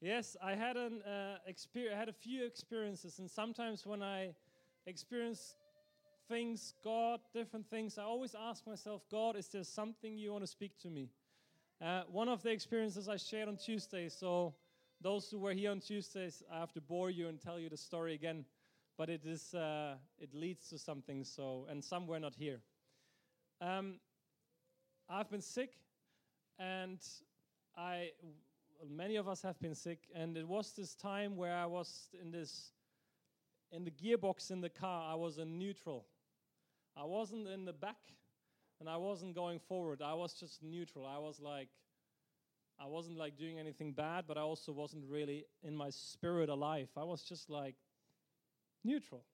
Yes, I had an uh, experience. Had a few experiences, and sometimes when I experience things, God, different things, I always ask myself, God, is there something you want to speak to me? Uh, one of the experiences I shared on Tuesday. So those who were here on Tuesdays, I have to bore you and tell you the story again, but it is uh, it leads to something. So and some were not here. Um, I've been sick, and I many of us have been sick, and it was this time where I was in this in the gearbox in the car. I was in neutral. I wasn't in the back, and I wasn't going forward. I was just neutral. I was like, I wasn't like doing anything bad, but I also wasn't really in my spirit alive. I was just like neutral.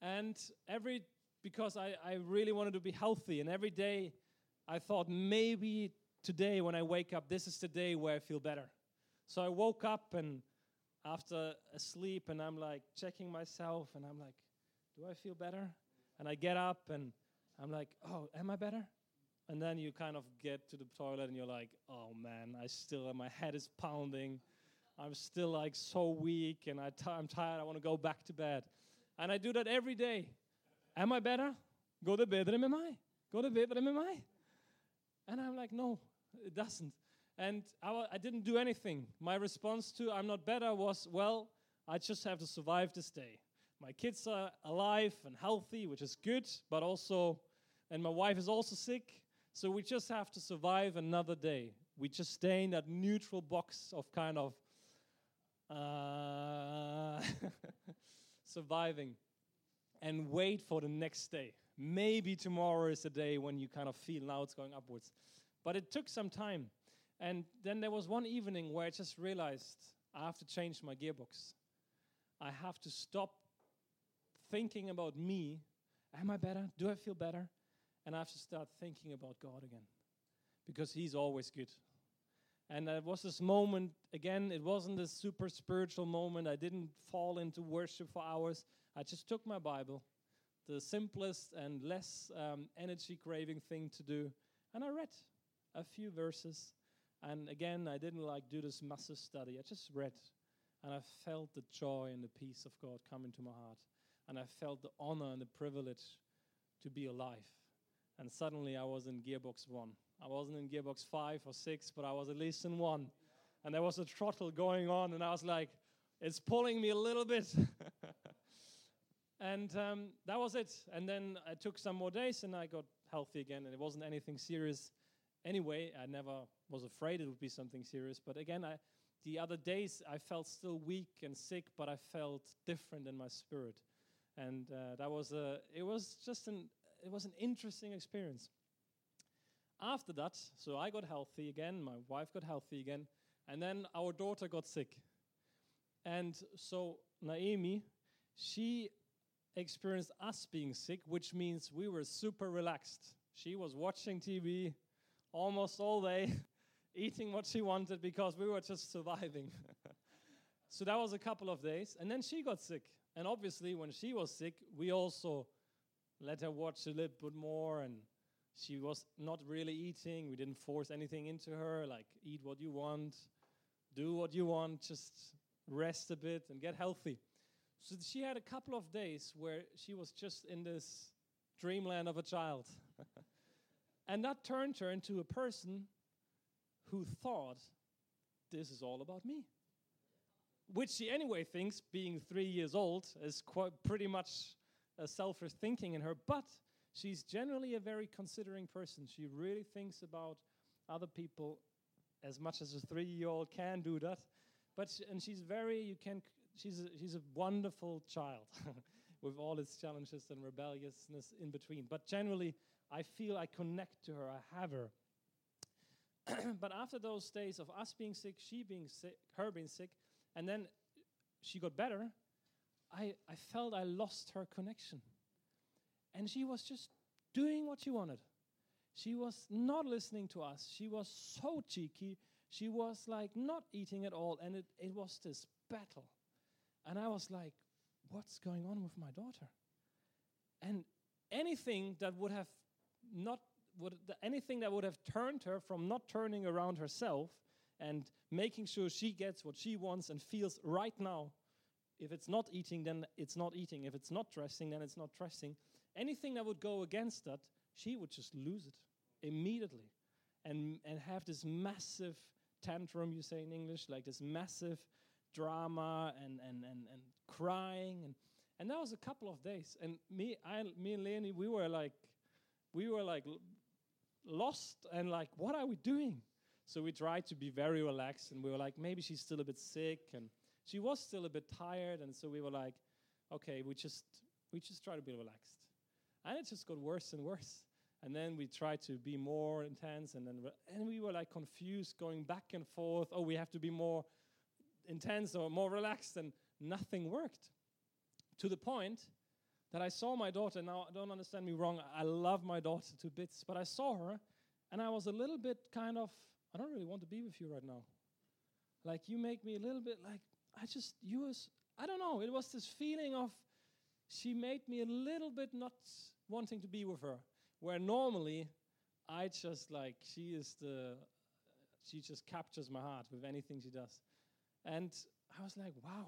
And every because I, I really wanted to be healthy, and every day I thought maybe today when I wake up, this is the day where I feel better. So I woke up and after a sleep and I'm like checking myself and I'm like, do I feel better? And I get up and I'm like, oh, am I better? And then you kind of get to the toilet and you're like, oh man, I still, my head is pounding. I'm still like so weak and I t- I'm tired. I want to go back to bed. And I do that every day. Am I better? Go to bedre med meg? Går det bedre med meg? And I'm like, no, it doesn't. And I, I didn't do anything. My response to I'm not better was, well, I just have to survive this day. My kids are alive and healthy, which is good, but also, and my wife is also sick. So we just have to survive another day. We just stay in that neutral box of kind of uh, surviving and wait for the next day. Maybe tomorrow is the day when you kind of feel now it's going upwards. But it took some time. And then there was one evening where I just realized I have to change my gearbox. I have to stop thinking about me. Am I better? Do I feel better? And I have to start thinking about God again because He's always good. And there was this moment, again, it wasn't a super spiritual moment. I didn't fall into worship for hours. I just took my Bible, the simplest and less um, energy craving thing to do, and I read a few verses. And again, I didn't like do this massive study. I just read, and I felt the joy and the peace of God come into my heart, and I felt the honor and the privilege to be alive. And suddenly, I was in gearbox one. I wasn't in gearbox five or six, but I was at least in one. And there was a throttle going on, and I was like, it's pulling me a little bit. and um, that was it. And then I took some more days, and I got healthy again, and it wasn't anything serious anyway, I never was afraid it would be something serious. But again, I, the other days I felt still weak and sick, but I felt different in my spirit, and uh, that was a. It was just an. It was an interesting experience. After that, so I got healthy again. My wife got healthy again, and then our daughter got sick, and so Naomi, she experienced us being sick, which means we were super relaxed. She was watching TV, almost all day, eating what she wanted because we were just surviving. so that was a couple of days. And then she got sick. And obviously, when she was sick, we also let her watch a little bit more. And she was not really eating. We didn't force anything into her, like, eat what you want, do what you want, just rest a bit and get healthy. So she had a couple of days where she was just in this dreamland of a child. And that turned her into a person who thought, this is all about me. Which she anyway thinks, being three years old, is quite pretty much a selfish thinking in her, but she's generally a very considering person. She really thinks about other people as much as a three-year-old can do that. But she, and she's very you can she's a, she's a wonderful child with all its challenges and rebelliousness in between. But generally, I feel I connect to her, I have her. but after those days of us being sick, she being sick, her being sick, and then she got better, I, I felt I lost her connection. And she was just doing what she wanted. She was not listening to us. She was so cheeky. She was like not eating at all. And it, it was this battle. And I was like, what's going on with my daughter? And anything that would have not would anything that would have turned her from not turning around herself and making sure she gets what she wants and feels right now. If it's not eating, then it's not eating. If it's not dressing, then it's not dressing. Anything that would go against that, she would just lose it immediately and, and have this massive tantrum, you say in English, like this massive drama and, and, and, and crying. And, and that was a couple of days. And me, I, me and Leonie, we were like, we were like lost and like, what are we doing? So we tried to be very relaxed and we were like, maybe she's still a bit sick and she was still a bit tired. And so we were like, okay, we just, we just try to be relaxed. And it just got worse and worse. And then we tried to be more intense and then, and we were like confused going back and forth. Oh, we have to be more intense or more relaxed and nothing worked. To the point that I saw my daughter. Now, don't understand me wrong, I love my daughter to bits, but I saw her and I was a little bit kind of, I don't really want to be with you right now. Like, you make me a little bit like, I just, you was, I don't know, it was this feeling of, she made me a little bit not wanting to be with her. Where normally, I just like, she is the, she just captures my heart with anything she does. And I was like, wow.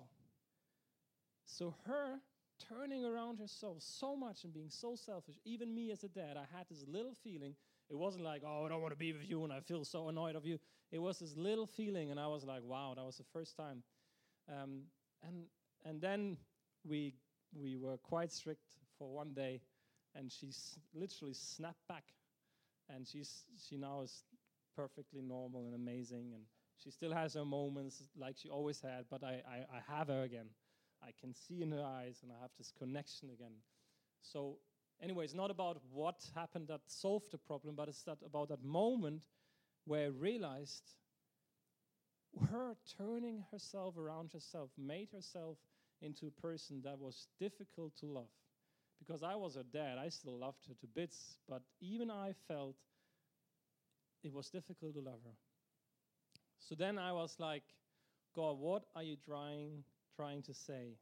So her turning around herself so much and being so selfish. Even me as a dad, I had this little feeling. It wasn't like, oh, I don't want to be with you and I feel so annoyed of you. It was this little feeling, and I was like, wow, that was the first time. Um, and and then we we were quite strict for one day, and she literally snapped back, and she's she now is perfectly normal and amazing, and she still has her moments like she always had, but I, I, I have her again. I can see in her eyes, and I have this connection again. So, anyway, it's not about what happened that solved the problem, but it's that about that moment where I realized her turning herself around herself made herself into a person that was difficult to love. Because I was her dad, I still loved her to bits, but even I felt it was difficult to love her. So then I was like, God, what are you trying trying to say?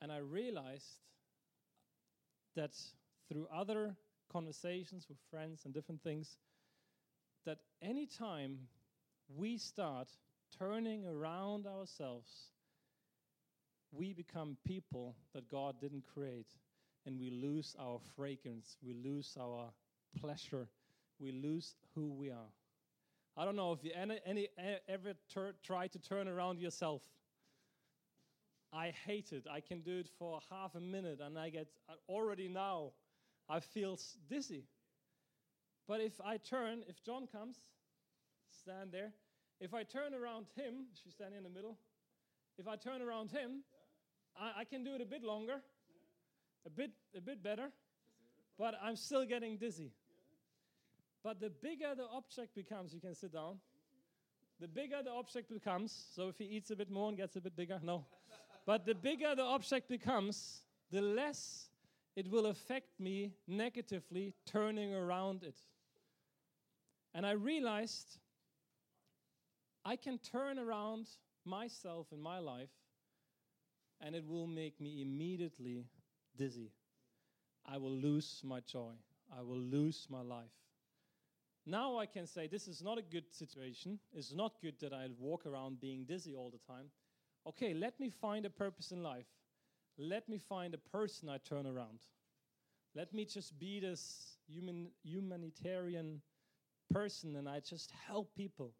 And I realized that through other conversations with friends and different things, that anytime we start turning around ourselves, we become people that God didn't create, and we lose our fragrance, we lose our pleasure, we lose who we are. I don't know if you any, any ever try to turn around yourself. I hate it. I can do it for half a minute and I get uh, already now I feel dizzy. But if I turn, if John comes, stand there. If I turn around him, she's standing in the middle. If I turn around him, I, I can do it a bit longer, a bit, a bit better, but I'm still getting dizzy. But the bigger the object becomes, you can sit down. The bigger the object becomes, so if he eats a bit more and gets a bit bigger, no. But the bigger the object becomes, the less it will affect me negatively turning around it. And I realized I can turn around myself in my life and it will make me immediately dizzy. I will lose my joy. I will lose my life. Now I can say this is not a good situation. It's not good that I walk around being dizzy all the time. Okay, let me find a purpose in life. Let me find a person I turn around. Let me just be this human, humanitarian person and I just help people.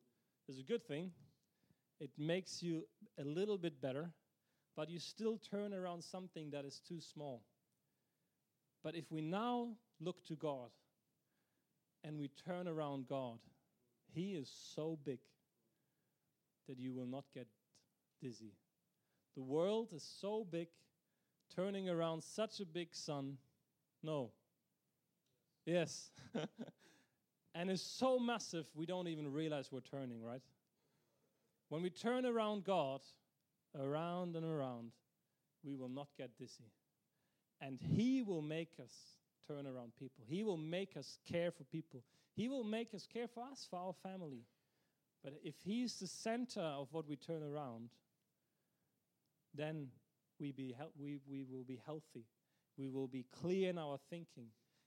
It's a good thing. It makes you a little bit better, but you still turn around something that is too small. But if we now look to God, and we turn around God, He is so big that you will not get dizzy. The world is so big, turning around such a big sun. No. Yes. and it's so massive, we don't even realize we're turning, right? When we turn around God, around and around, we will not get dizzy. And He will make us turn around people. He will make us care for people. He will make us care for us, for our family. But if He's the center of what we turn around, then we, be we, we will be healthy. We will be clear in our thinking.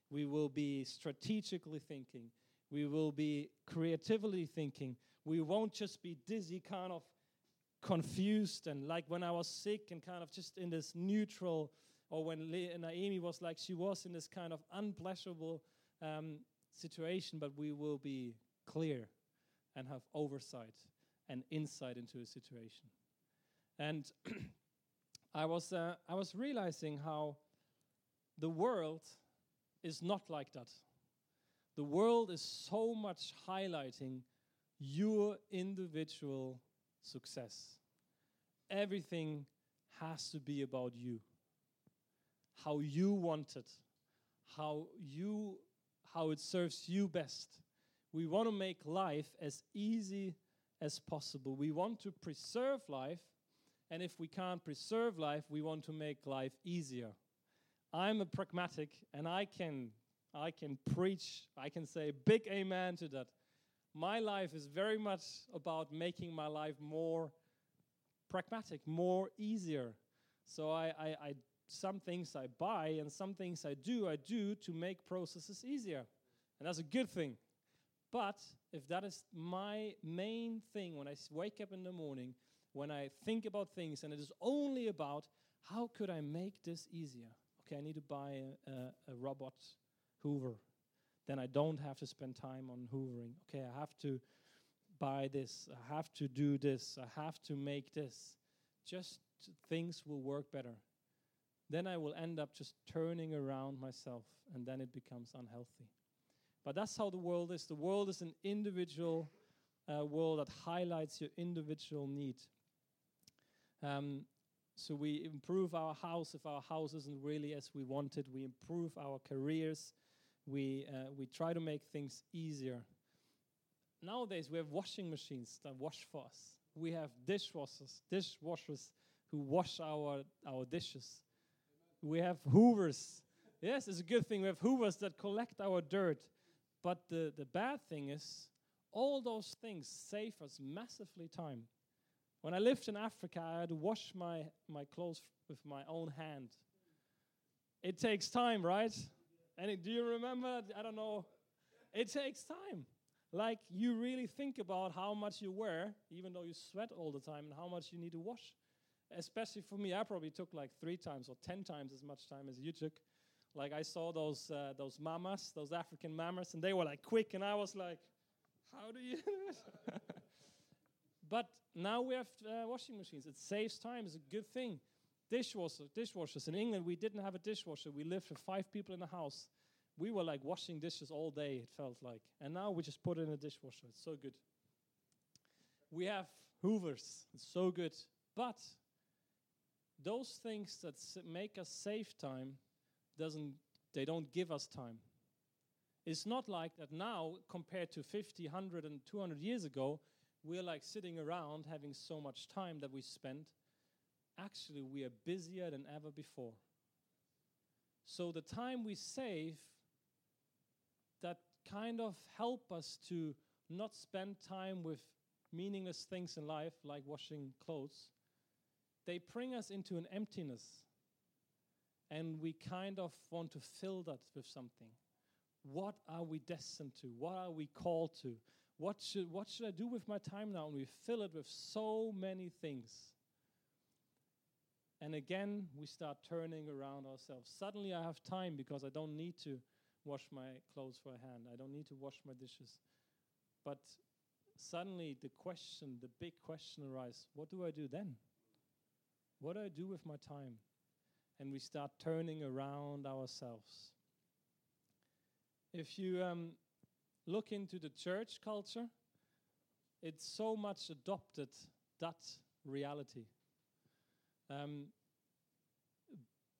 We will be strategically thinking. We will be creatively thinking. We won't just be dizzy, kind of confused, and like when I was sick and kind of just in this neutral, or when Le- Naomi was like she was in this kind of unpleasurable um, situation, but we will be clear and have oversight and insight into a situation. And I was uh, I was realizing how the world is not like that. The world is so much highlighting your individual success. Everything has to be about you. How you want it, how you how it serves you best. We want to make life as easy as possible. We want to preserve life, and if we can't preserve life, we want to make life easier. I'm a pragmatic, and I can I can preach, I can say big amen to that. My life is very much about making my life more pragmatic, more easier. So I, I, I some things I buy and some things I do, I do to make processes easier. And that's a good thing. But if that is my main thing when I wake up in the morning, when I think about things, and it is only about how could I make this easier? Okay, I need to buy a, a, a robot hoover. Then I don't have to spend time on hoovering. Okay, I have to buy this. I have to do this. I have to make this. Just things will work better. Then I will end up just turning around myself, and then it becomes unhealthy. But that's how the world is. The world is an individual uh, world that highlights your individual need. Um, so we improve our house if our house isn't really as we wanted. We improve our careers we, uh, we try to make things easier. Nowadays, we have washing machines that wash for us. We have dishwashers, dishwashers who wash our, our dishes. We have hoovers. Yes, it's a good thing. We have hoovers that collect our dirt. But the, the bad thing is, all those things save us massively time. When I lived in Africa, I had to wash my, my clothes with my own hand. It takes time, right? And do you remember? I don't know. It takes time. Like you really think about how much you wear, even though you sweat all the time, and how much you need to wash. Especially for me, I probably took like three times or ten times as much time as you took. Like I saw those uh, those mamas, those African mamas, and they were like quick, and I was like, "How do you?" but now we have uh, washing machines. It saves time. It's a good thing dishwasher, dishwashers. In England, we didn't have a dishwasher. We lived with five people in the house. We were like washing dishes all day, it felt like. And now we just put it in a dishwasher. It's so good. We have hoovers. It's so good. But those things that make us save time doesn't they don't give us time. It's not like that now compared to 50, 100 and 200 years ago, we're like sitting around having so much time that we spend actually we are busier than ever before. So the time we save that kind of help us to not spend time with meaningless things in life like washing clothes, they bring us into an emptiness. And we kind of want to fill that with something. What are we destined to? What are we called to? What should, what should I do with my time now? And we fill it with so many things. And again, we start turning around ourselves. Suddenly, I have time because I don't need to wash my clothes for a hand. I don't need to wash my dishes. But suddenly, the question, the big question arises what do I do then? What do I do with my time? And we start turning around ourselves. If you um, look into the church culture, it's so much adopted that reality. Um,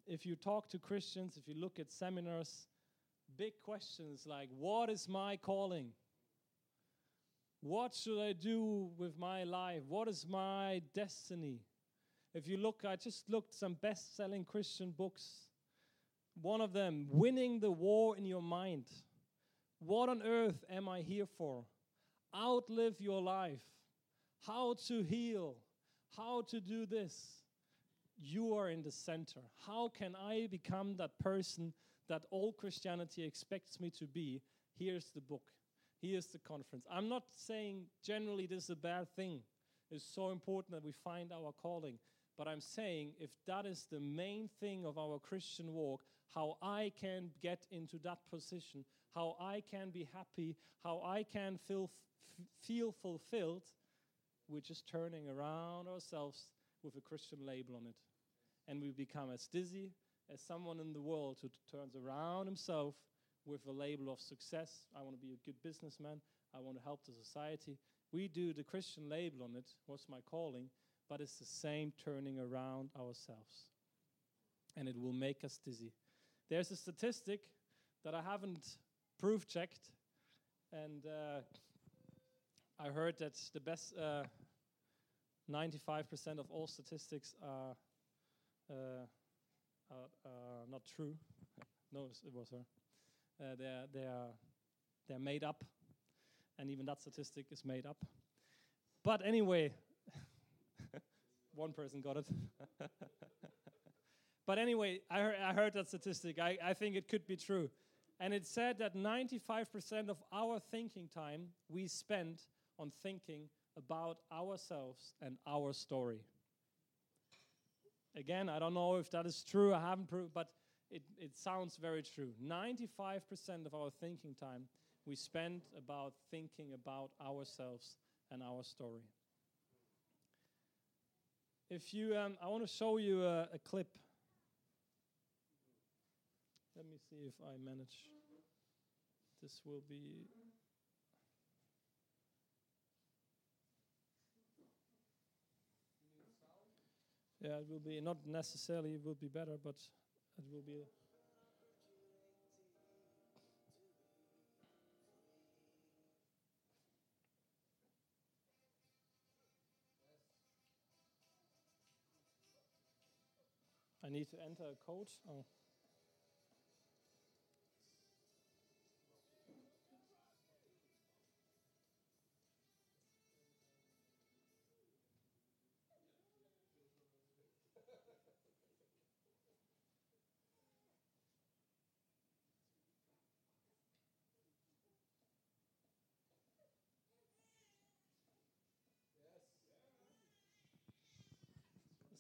if you talk to Christians, if you look at seminars, big questions like what is my calling? What should I do with my life? What is my destiny? If you look, I just looked some best selling Christian books. One of them, Winning the War in Your Mind. What on earth am I here for? Outlive your life. How to heal. How to do this you are in the center. How can I become that person that all Christianity expects me to be? Here's the book. Here's the conference. I'm not saying generally this is a bad thing. It's so important that we find our calling. But I'm saying if that is the main thing of our Christian walk, how I can get into that position, how I can be happy, how I can feel, feel fulfilled, we're just turning around ourselves with a Christian label on it. And we become as dizzy as someone in the world who turns around himself with a label of success. I want to be a good businessman. I want to help the society. We do the Christian label on it. What's my calling? But it's the same turning around ourselves. And it will make us dizzy. There's a statistic that I haven't proof checked. And uh, I heard that the best uh, 95% of all statistics are, uh, are, are not true. no, it was her. Uh, they're, they're, they're made up, and even that statistic is made up. But anyway, one person got it. but anyway, I, heard, I heard that statistic. I, I think it could be true. And it said that 95% of our thinking time we spend on thinking about ourselves and our story. Again, I don't know if that is true, I haven't proved, but it, it sounds very true. 95% of our thinking time we spend about thinking about ourselves and our story. If you, um, I want to show you a, a clip. Let me see if I manage. This will be. Yeah, it will be not necessarily it will be better, but it will be. I need to enter a code. Oh.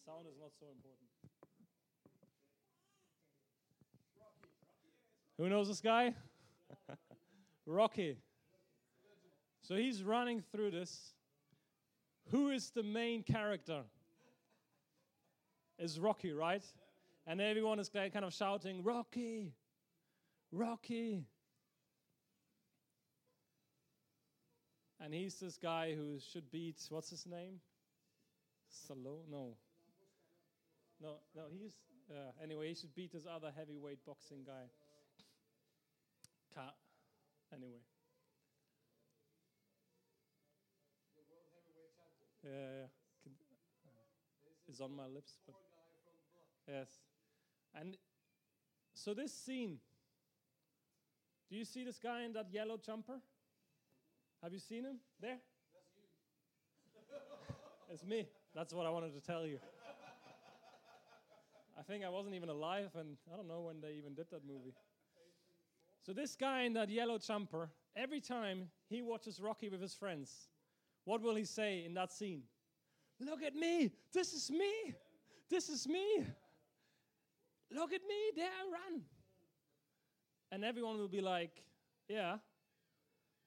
Sound is not so important. Who knows this guy? Rocky. So he's running through this. Who is the main character? Is Rocky, right? And everyone is kind of shouting, Rocky, Rocky. And he's this guy who should beat, what's his name? Salo? No. No, no, he's, uh, anyway, he should beat this other heavyweight boxing guy. Ka- anyway. Yeah, yeah. Can, uh, it's on my lips, but yes. And so this scene. Do you see this guy in that yellow jumper? Have you seen him there? it's me. That's what I wanted to tell you. I think I wasn't even alive, and I don't know when they even did that movie. So, this guy in that yellow jumper, every time he watches Rocky with his friends, what will he say in that scene? Look at me! This is me! This is me! Look at me! There I run! And everyone will be like, Yeah,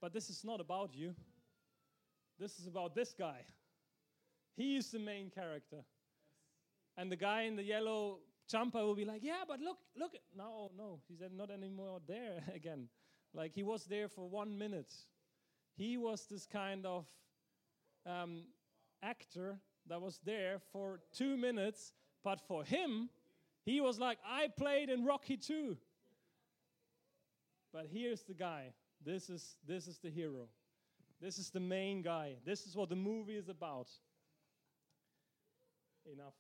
but this is not about you. This is about this guy. He is the main character. And the guy in the yellow jumper will be like, yeah, but look, look. No, no, he's not anymore there again. Like he was there for one minute. He was this kind of um, actor that was there for two minutes, but for him, he was like, I played in Rocky too. But here's the guy. This is this is the hero. This is the main guy. This is what the movie is about. Enough.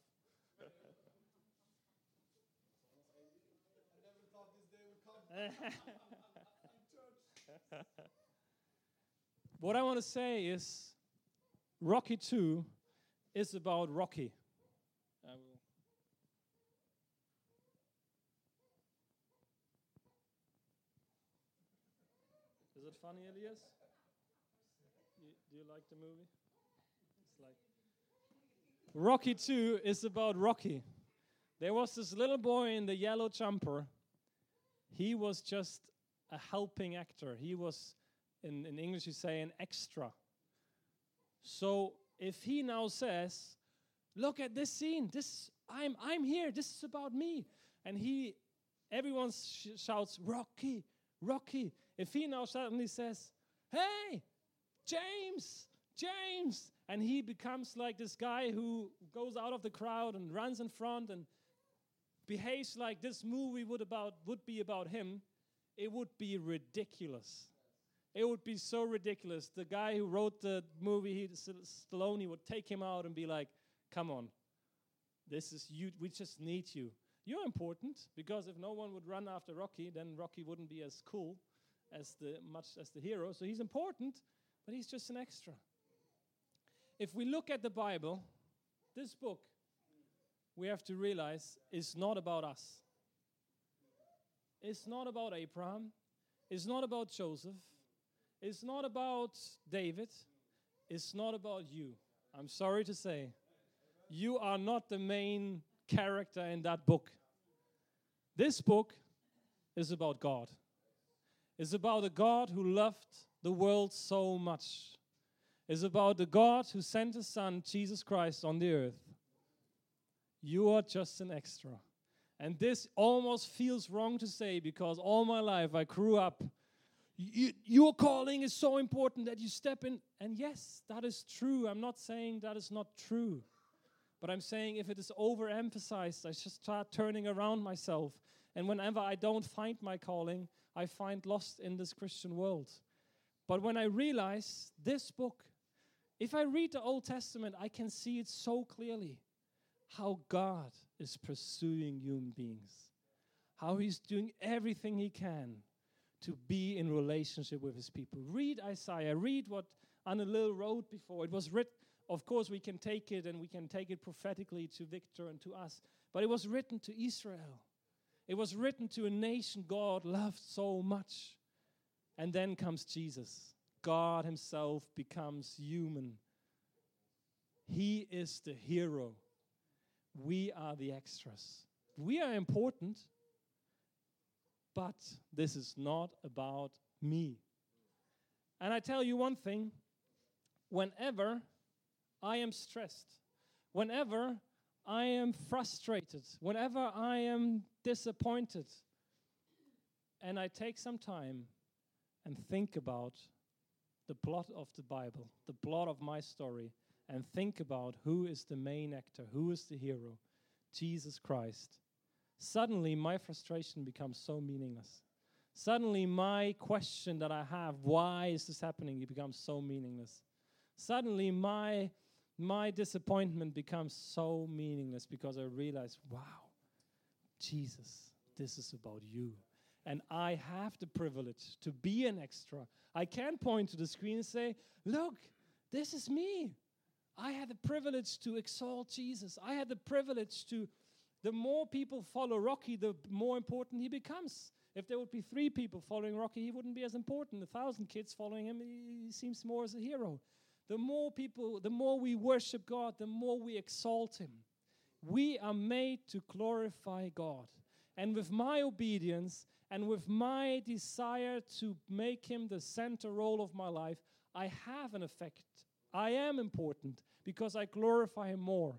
what I want to say is Rocky 2 is about Rocky. Is it funny, Elias? You, do you like the movie? It's like Rocky 2 is about Rocky. There was this little boy in the yellow jumper. He was just a helping actor. He was, in, in English, you say, an extra. So if he now says, Look at this scene, this I'm I'm here, this is about me. And he everyone sh- shouts, Rocky, Rocky. If he now suddenly says, Hey, James, James, and he becomes like this guy who goes out of the crowd and runs in front and behaves like this movie would about would be about him, it would be ridiculous. It would be so ridiculous. The guy who wrote the movie, he, Stallone, would take him out and be like, "Come on, this is you. We just need you. You're important because if no one would run after Rocky, then Rocky wouldn't be as cool as the much as the hero. So he's important, but he's just an extra. If we look at the Bible, this book, we have to realize is not about us. It's not about Abraham. It's not about Joseph. It's not about David. It's not about you. I'm sorry to say. You are not the main character in that book. This book is about God. It's about a God who loved the world so much. It's about the God who sent his son, Jesus Christ, on the earth. You are just an extra. And this almost feels wrong to say because all my life I grew up your calling is so important that you step in. And yes, that is true. I'm not saying that is not true. But I'm saying if it is overemphasized, I just start turning around myself. And whenever I don't find my calling, I find lost in this Christian world. But when I realize this book, if I read the Old Testament, I can see it so clearly how God is pursuing human beings, how He's doing everything He can to be in relationship with his people. Read Isaiah, read what Anna Lil wrote before. It was written, of course, we can take it and we can take it prophetically to Victor and to us, but it was written to Israel. It was written to a nation God loved so much. And then comes Jesus. God Himself becomes human. He is the hero. We are the extras. We are important, but this is not about me. And I tell you one thing whenever I am stressed, whenever I am frustrated, whenever I am disappointed, and I take some time and think about the plot of the Bible, the plot of my story, and think about who is the main actor, who is the hero, Jesus Christ suddenly my frustration becomes so meaningless. Suddenly, my question that I have, why is this happening, it becomes so meaningless. Suddenly, my, my disappointment becomes so meaningless because I realize, wow, Jesus, this is about you. And I have the privilege to be an extra. I can point to the screen and say, look, this is me. I had the privilege to exalt Jesus. I had the privilege to the more people follow Rocky, the more important he becomes. If there would be three people following Rocky, he wouldn't be as important. A thousand kids following him, he seems more as a hero. The more people, the more we worship God, the more we exalt him. We are made to glorify God. And with my obedience and with my desire to make him the center role of my life, I have an effect. I am important because I glorify him more.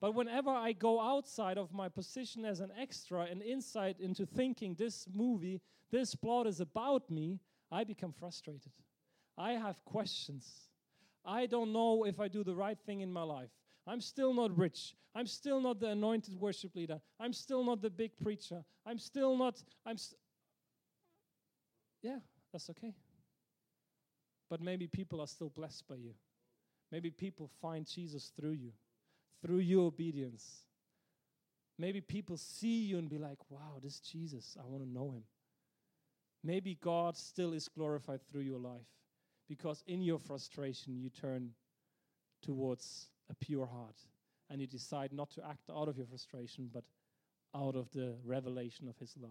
But whenever I go outside of my position as an extra and insight into thinking this movie, this plot is about me, I become frustrated. I have questions. I don't know if I do the right thing in my life. I'm still not rich. I'm still not the anointed worship leader. I'm still not the big preacher. I'm still not, I'm, st- yeah, that's okay. But maybe people are still blessed by you. Maybe people find Jesus through you through your obedience. Maybe people see you and be like, wow, this Jesus, I want to know him. Maybe God still is glorified through your life because in your frustration you turn towards a pure heart and you decide not to act out of your frustration but out of the revelation of his love.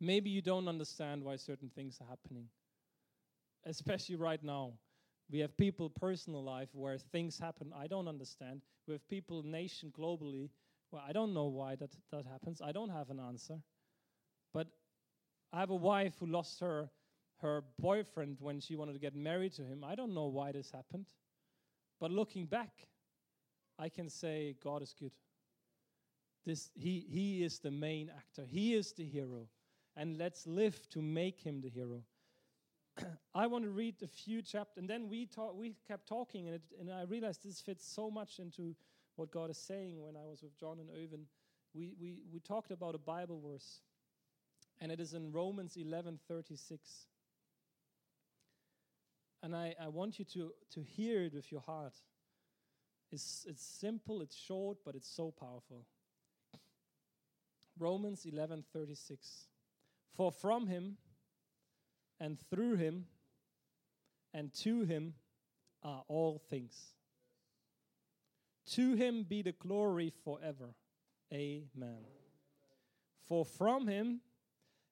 Maybe you don't understand why certain things are happening, especially right now. We have people personal life where things happen I don't understand. We have people nation globally well I don't know why that that happens. I don't have an answer. But I have a wife who lost her her boyfriend when she wanted to get married to him. I don't know why this happened. But looking back, I can say God is good. This he he is the main actor. He is the hero. And let's live to make him the hero. I want to read a few chapters, and then we talk, we kept talking, and, it, and I realized this fits so much into what God is saying. When I was with John and Owen, we, we, we talked about a Bible verse, and it is in Romans 11:36. And I, I want you to, to hear it with your heart. It's, it's simple, it's short, but it's so powerful. Romans 11:36. For from him and through him and to him are all things. To him be the glory forever. Amen. For from him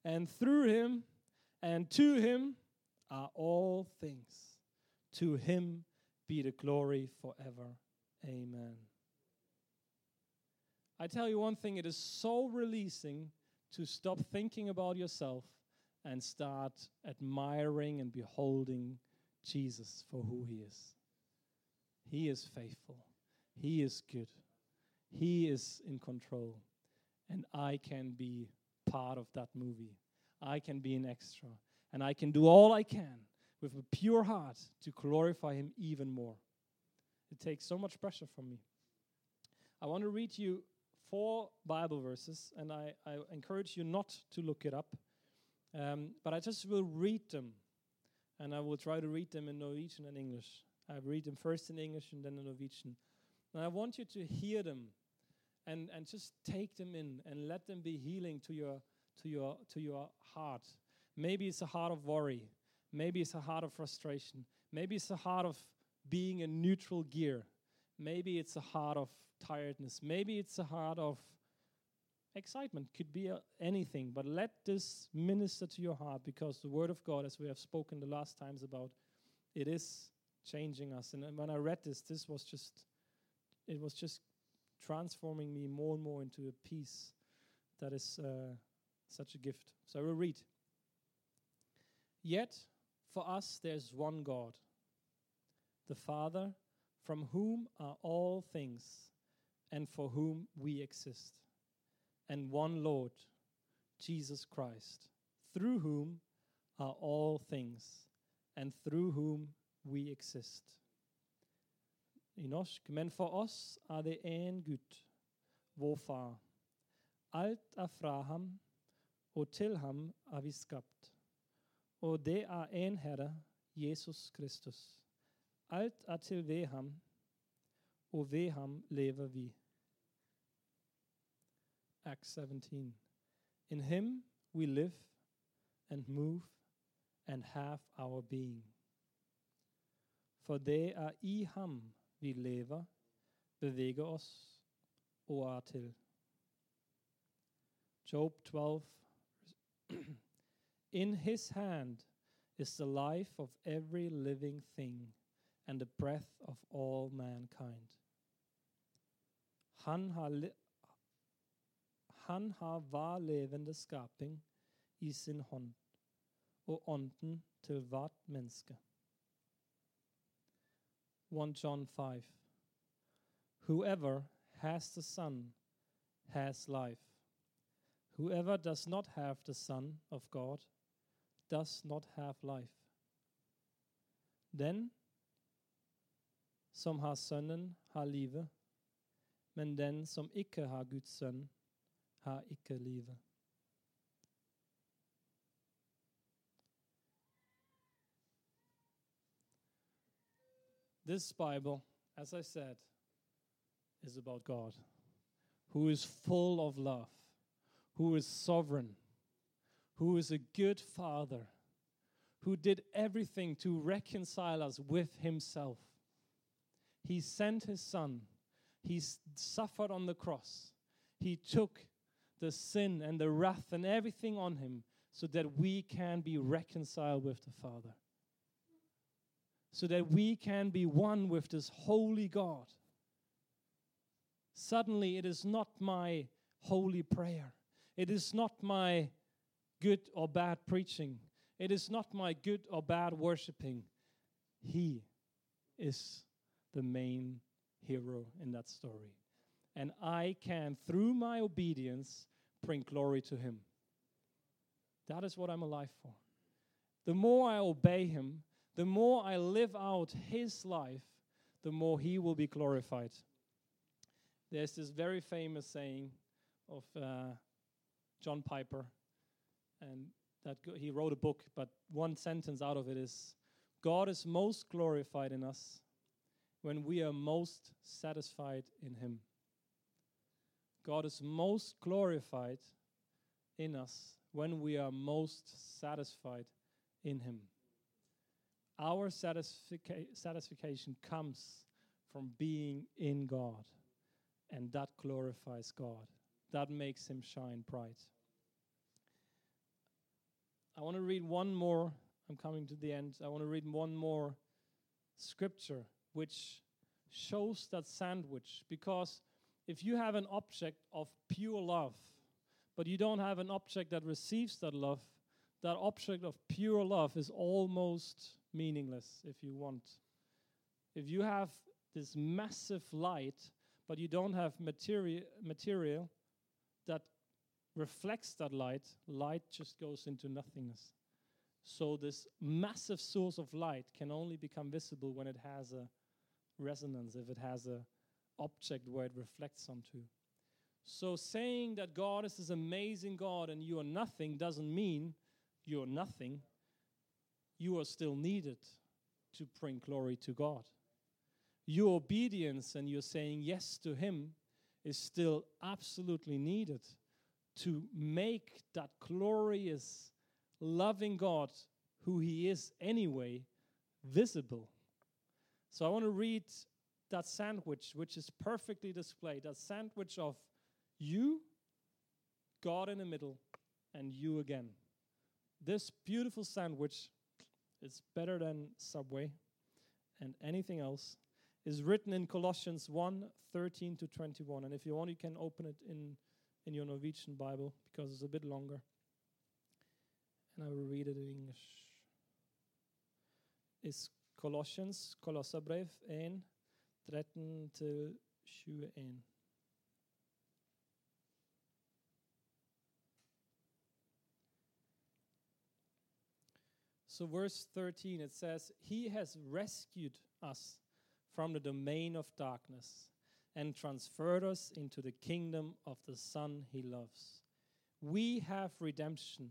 and through him and to him are all things. To him be the glory forever. Amen. I tell you one thing, it is so releasing to stop thinking about yourself and start admiring and beholding Jesus for who he is. He is faithful. He is good. He is in control. And I can be part of that movie. I can be an extra. And I can do all I can with a pure heart to glorify him even more. It takes so much pressure from me. I want to read you four Bible verses, and I, I encourage you not to look it up. Um, but I just will read them, and I will try to read them in Norwegian and English. I read them first in English and then in Norwegian. And I want you to hear them and, and just take them in and let them be healing to your, to, your, to your heart. Maybe it's a heart of worry. Maybe it's a heart of frustration. Maybe it's a heart of being in neutral gear. Maybe it's a heart of tiredness. Maybe it's a heart of excitement. Could be uh, anything. But let this minister to your heart because the Word of God, as we have spoken the last times about, it is changing us. And when I read this, this was just, it was just transforming me more and more into a peace that is uh, such a gift. So I will read. Yet for us there's one God, the Father, from whom are all things and for whom we exist, and one Lord, Jesus Christ, through whom are all things and through whom we exist. I men for oss er det én Gud, vår Far. Alt er fra ham, og til ham er. Og det er én Herre, Jesus Kristus. Alt er til ved ham, og lever vi. Acts 17. In him we live and move and have our being. For det er i ham vi lever, bevæger os og er til. Job 12. In his hand is the life of every living thing and the breath of all mankind. Han har, han har hver levende skaping i sin hånd, og ånden til hvert menneske. 1 John 5 Whoever has the Son has life. Whoever does not have the Son of God does not have life. Den som har Sønnen, har livet, men den som ikke har Guds sønn, har ikke livet. This Bible, as I said, is about God, who is full of love, who is sovereign, who is a good father, who did everything to reconcile us with himself. He sent his son, he suffered on the cross, he took the sin and the wrath and everything on him so that we can be reconciled with the Father. so that we can be one with this holy God. Suddenly, it is not my holy prayer. It is not my good or bad preaching. It is not my good or bad worshiping. He is the main hero in that story. And I can, through my obedience, bring glory to Him. That is what I'm alive for. The more I obey Him, the more I live out His life, the more He will be glorified. There's this very famous saying of uh, John Piper, and that he wrote a book, but one sentence out of it is God is most glorified in us when we are most satisfied in Him. God is most glorified in us when we are most satisfied in Him. Our satisfica- satisfaction comes from being in God, and that glorifies God. That makes Him shine bright. I want to read one more. I'm coming to the end. I want to read one more scripture which shows that sandwich because if you have an object of pure love, but you don't have an object that receives that love, that object of pure love is almost meaningless if you want. If you have this massive light, but you don't have material, material that reflects that light, light just goes into nothingness. So, this massive source of light can only become visible when it has a resonance, if it has a object where it reflects onto. So, saying that God is this amazing God and you are nothing doesn't mean you're nothing. You are still needed to bring glory to God. Your obedience and your saying yes to Him is still absolutely needed to make that glorious, loving God, who He is anyway, visible. So I want to read that sandwich, which is perfectly displayed that sandwich of you, God in the middle, and you again. This beautiful sandwich is better than Subway and anything else. Is written in Colossians 1 13 to 21. And if you want, you can open it in in your Norwegian Bible because it's a bit longer. And I will read it in English. Is Colossians, Kolossabrev 1, 13 til 21. So, verse 13, it says, He has rescued us from the domain of darkness and transferred us into the kingdom of the Son he loves. We have redemption,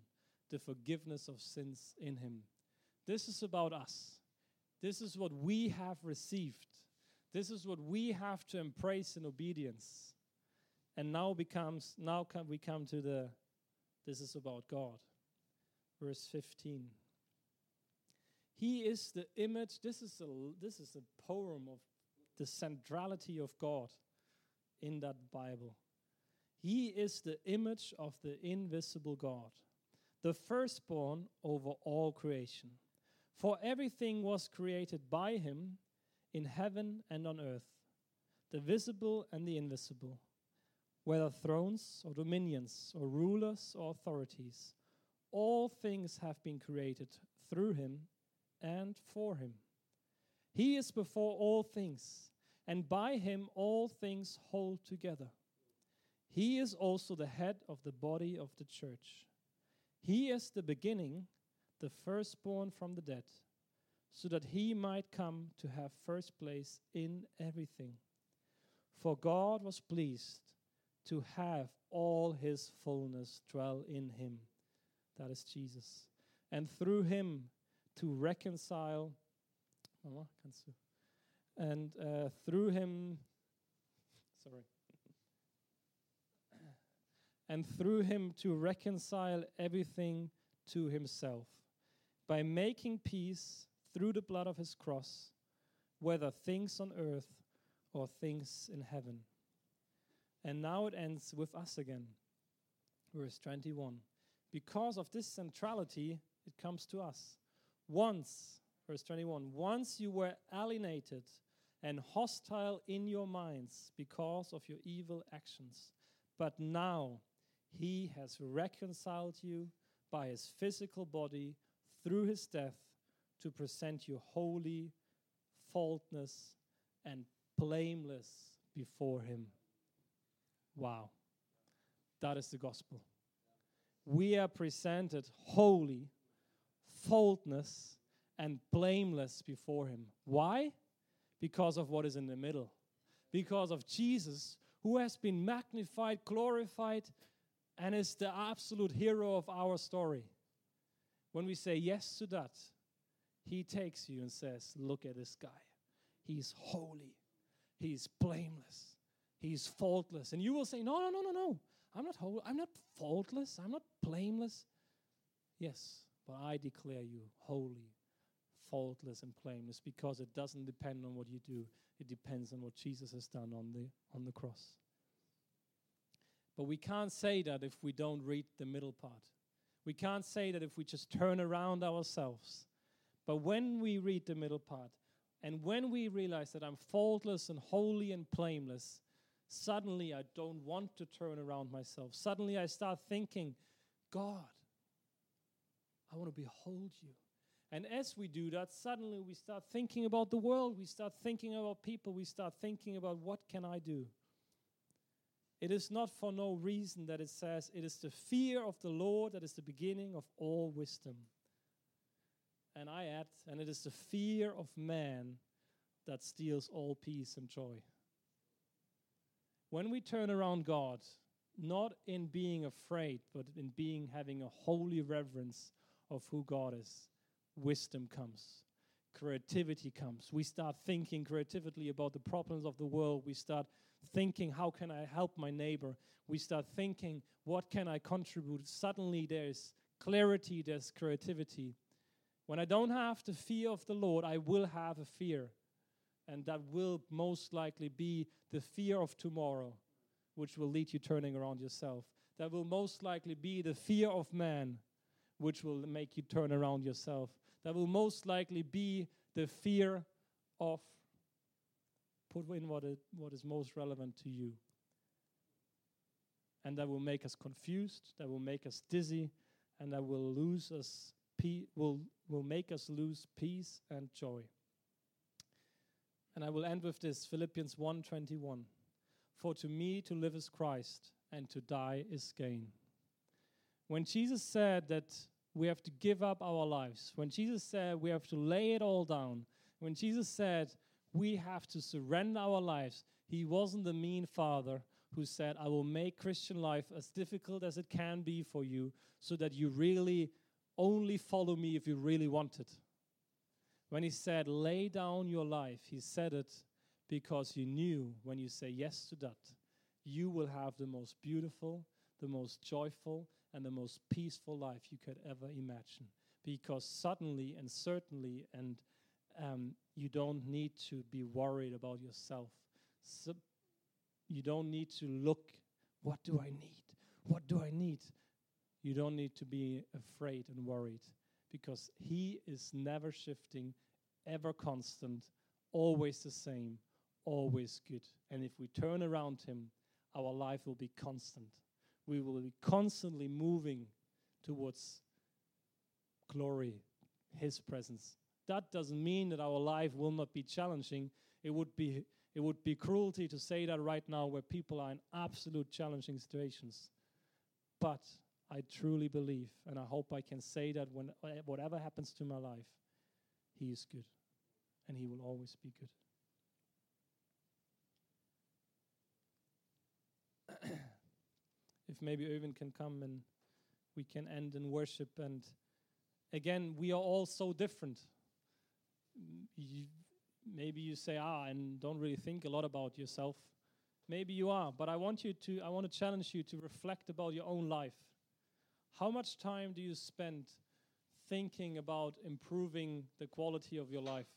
the forgiveness of sins in him. This is about us. This is what we have received. This is what we have to embrace in obedience. And now becomes now come, we come to the this is about God. Verse 15. He is the image. This is a this is a poem of the centrality of God in that Bible. He is the image of the invisible God, the firstborn over all creation. For everything was created by him in heaven and on earth, the visible and the invisible, whether thrones or dominions or rulers or authorities. All things have been created through him and for him. He is before all things, and by him all things hold together. He is also the head of the body of the church. He is the beginning, the firstborn from the dead, so that he might come to have first place in everything. For God was pleased to have all his fullness dwell in him. That is Jesus. And through him to reconcile? And uh, through him, sorry, and through him to reconcile everything to himself, by making peace through the blood of his cross, whether things on earth or things in heaven. And now it ends with us again. Verse 21. Because of this centrality, it comes to us. Once verse 21 Once you were alienated and hostile in your minds because of your evil actions, but now he has reconciled you by his physical body through his death to present you holy, faultless, and blameless before him. Wow. That is the gospel. We are presented holy, faultless, and blameless before him. Why? Because of what is in the middle. Because of Jesus, who has been magnified, glorified, and is the absolute hero of our story. When we say yes to that, he takes you and says, Look at this guy. He's holy, he's blameless, he's faultless. And you will say, No, no, no, no, no. I'm not holy. I'm not faultless. I'm not blameless. Yes, but I declare you holy, faultless, and blameless because it doesn't depend on what you do. It depends on what Jesus has done on the on the cross. But we can't say that if we don't read the middle part. We can't say that if we just turn around ourselves. But when we read the middle part, and when we realize that I'm faultless and holy and blameless, suddenly I don't want to turn around myself. Suddenly I start thinking, God, I want to behold you. And as we do that, suddenly we start thinking about the world, we start thinking about people, we start thinking about what can I do? It is not for no reason that it says it is the fear of the Lord that is the beginning of all wisdom. And I add, and it is the fear of man that steals all peace and joy. When we turn around God, not in being afraid, but in being having a holy reverence of who God is, wisdom comes creativity comes. We start thinking creatively about the problems of the world. We start thinking, how can I help my neighbor? We start thinking, what can I contribute? Suddenly there's clarity, there's creativity. When I don't have the fear of the Lord, I will have a fear. And that will most likely be the fear of tomorrow, which will lead you turning around yourself. That will most likely be the fear of man, which will make you turn around yourself that will most likely be the fear of put in what, it, what is most relevant to you. And that will make us confused, that will make us dizzy, and that will lose us will, will make us lose peace and joy. And I will end with this Philippians 1:21. For to me to live is Christ and to die is gain. When Jesus said that we have to give up our lives. When Jesus said we have to lay it all down, when Jesus said we have to surrender our lives, he wasn't the mean father who said, I will make Christian life as difficult as it can be for you so that you really only follow me if you really want it. When he said, lay down your life, he said it because he knew when you say yes to that, you will have the most beautiful, the most joyful, and the most peaceful life you could ever imagine. Because suddenly and certainly, and um, you don't need to be worried about yourself. So you don't need to look, what do I need? What do I need? You don't need to be afraid and worried because He is never shifting, ever constant, always the same, always good. And if we turn around Him, our life will be constant we will be constantly moving towards glory, His presence. That doesn't mean that our life will not be challenging. It would be, it would be cruelty to say that right now, where people are in absolute challenging situations. But I truly believe, and I hope I can say that when whatever happens to my life, He is good, and He will always be good. if maybe Irvin can come and we can end in worship. And again, we are all so different. You, maybe you say, ah, and don't really think a lot about yourself. Maybe you are, but I want you to, I want to challenge you to reflect about your own life. How much time do you spend thinking about improving the quality of your life?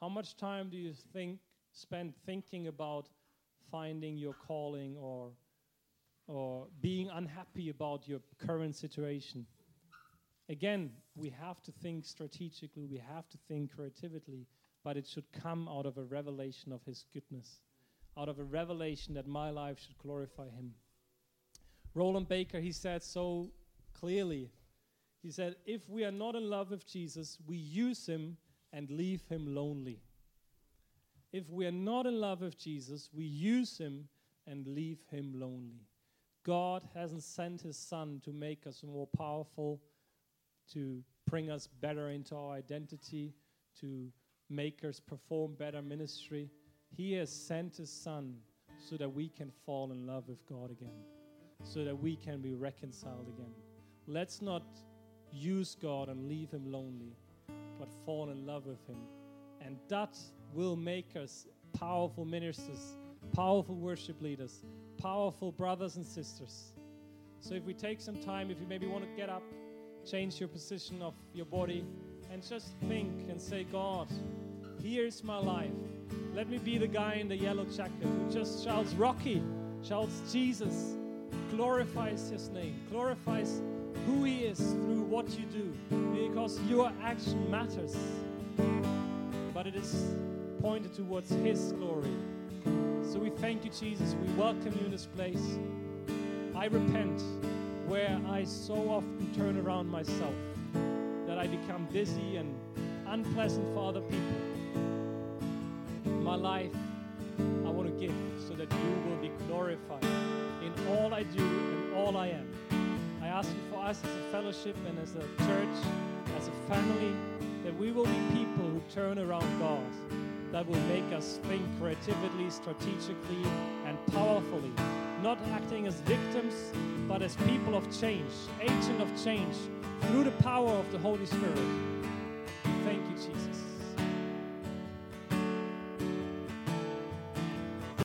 How much time do you think spend thinking about finding your calling or or being unhappy about your current situation. Again, we have to think strategically, we have to think creatively, but it should come out of a revelation of His goodness, out of a revelation that my life should glorify Him. Rolland Baker, he said so clearly. He said, If we are not in love with Jesus, we use Him and leave Him lonely. If we are not in love with Jesus, we use Him and leave Him lonely. God hasn't sent His Son to make us more powerful to bring us better into our identity, to make us perform better ministry. He has sent His Son so that we can fall in love with God again, so that we can be reconciled again. Let's not use God and leave Him lonely, but fall in love with Him. And that will make us powerful ministers, powerful worship leaders, powerful brothers and sisters. So if we take some time, if you maybe want to get up, change your position of your body and just think and say, God, here's my life. Let me be the guy in the yellow jacket who just shouts Rocky, shouts Jesus, glorifies his name, glorifies who he is through what you do, because your action matters. But it is pointed towards his glory. So we thank you, Jesus. We welcome you in this place. I repent where I so often turn around myself, that I become busy and unpleasant for other people. My life, I want to give so that you will be glorified in all I do and all I am. I ask you us as a fellowship and as a church, as a family, that we will be people who turn around God, that will make us think creatively, strategically, and powerfully not acting as victims, but as people of change, agent of change, through the power of the Holy Spirit.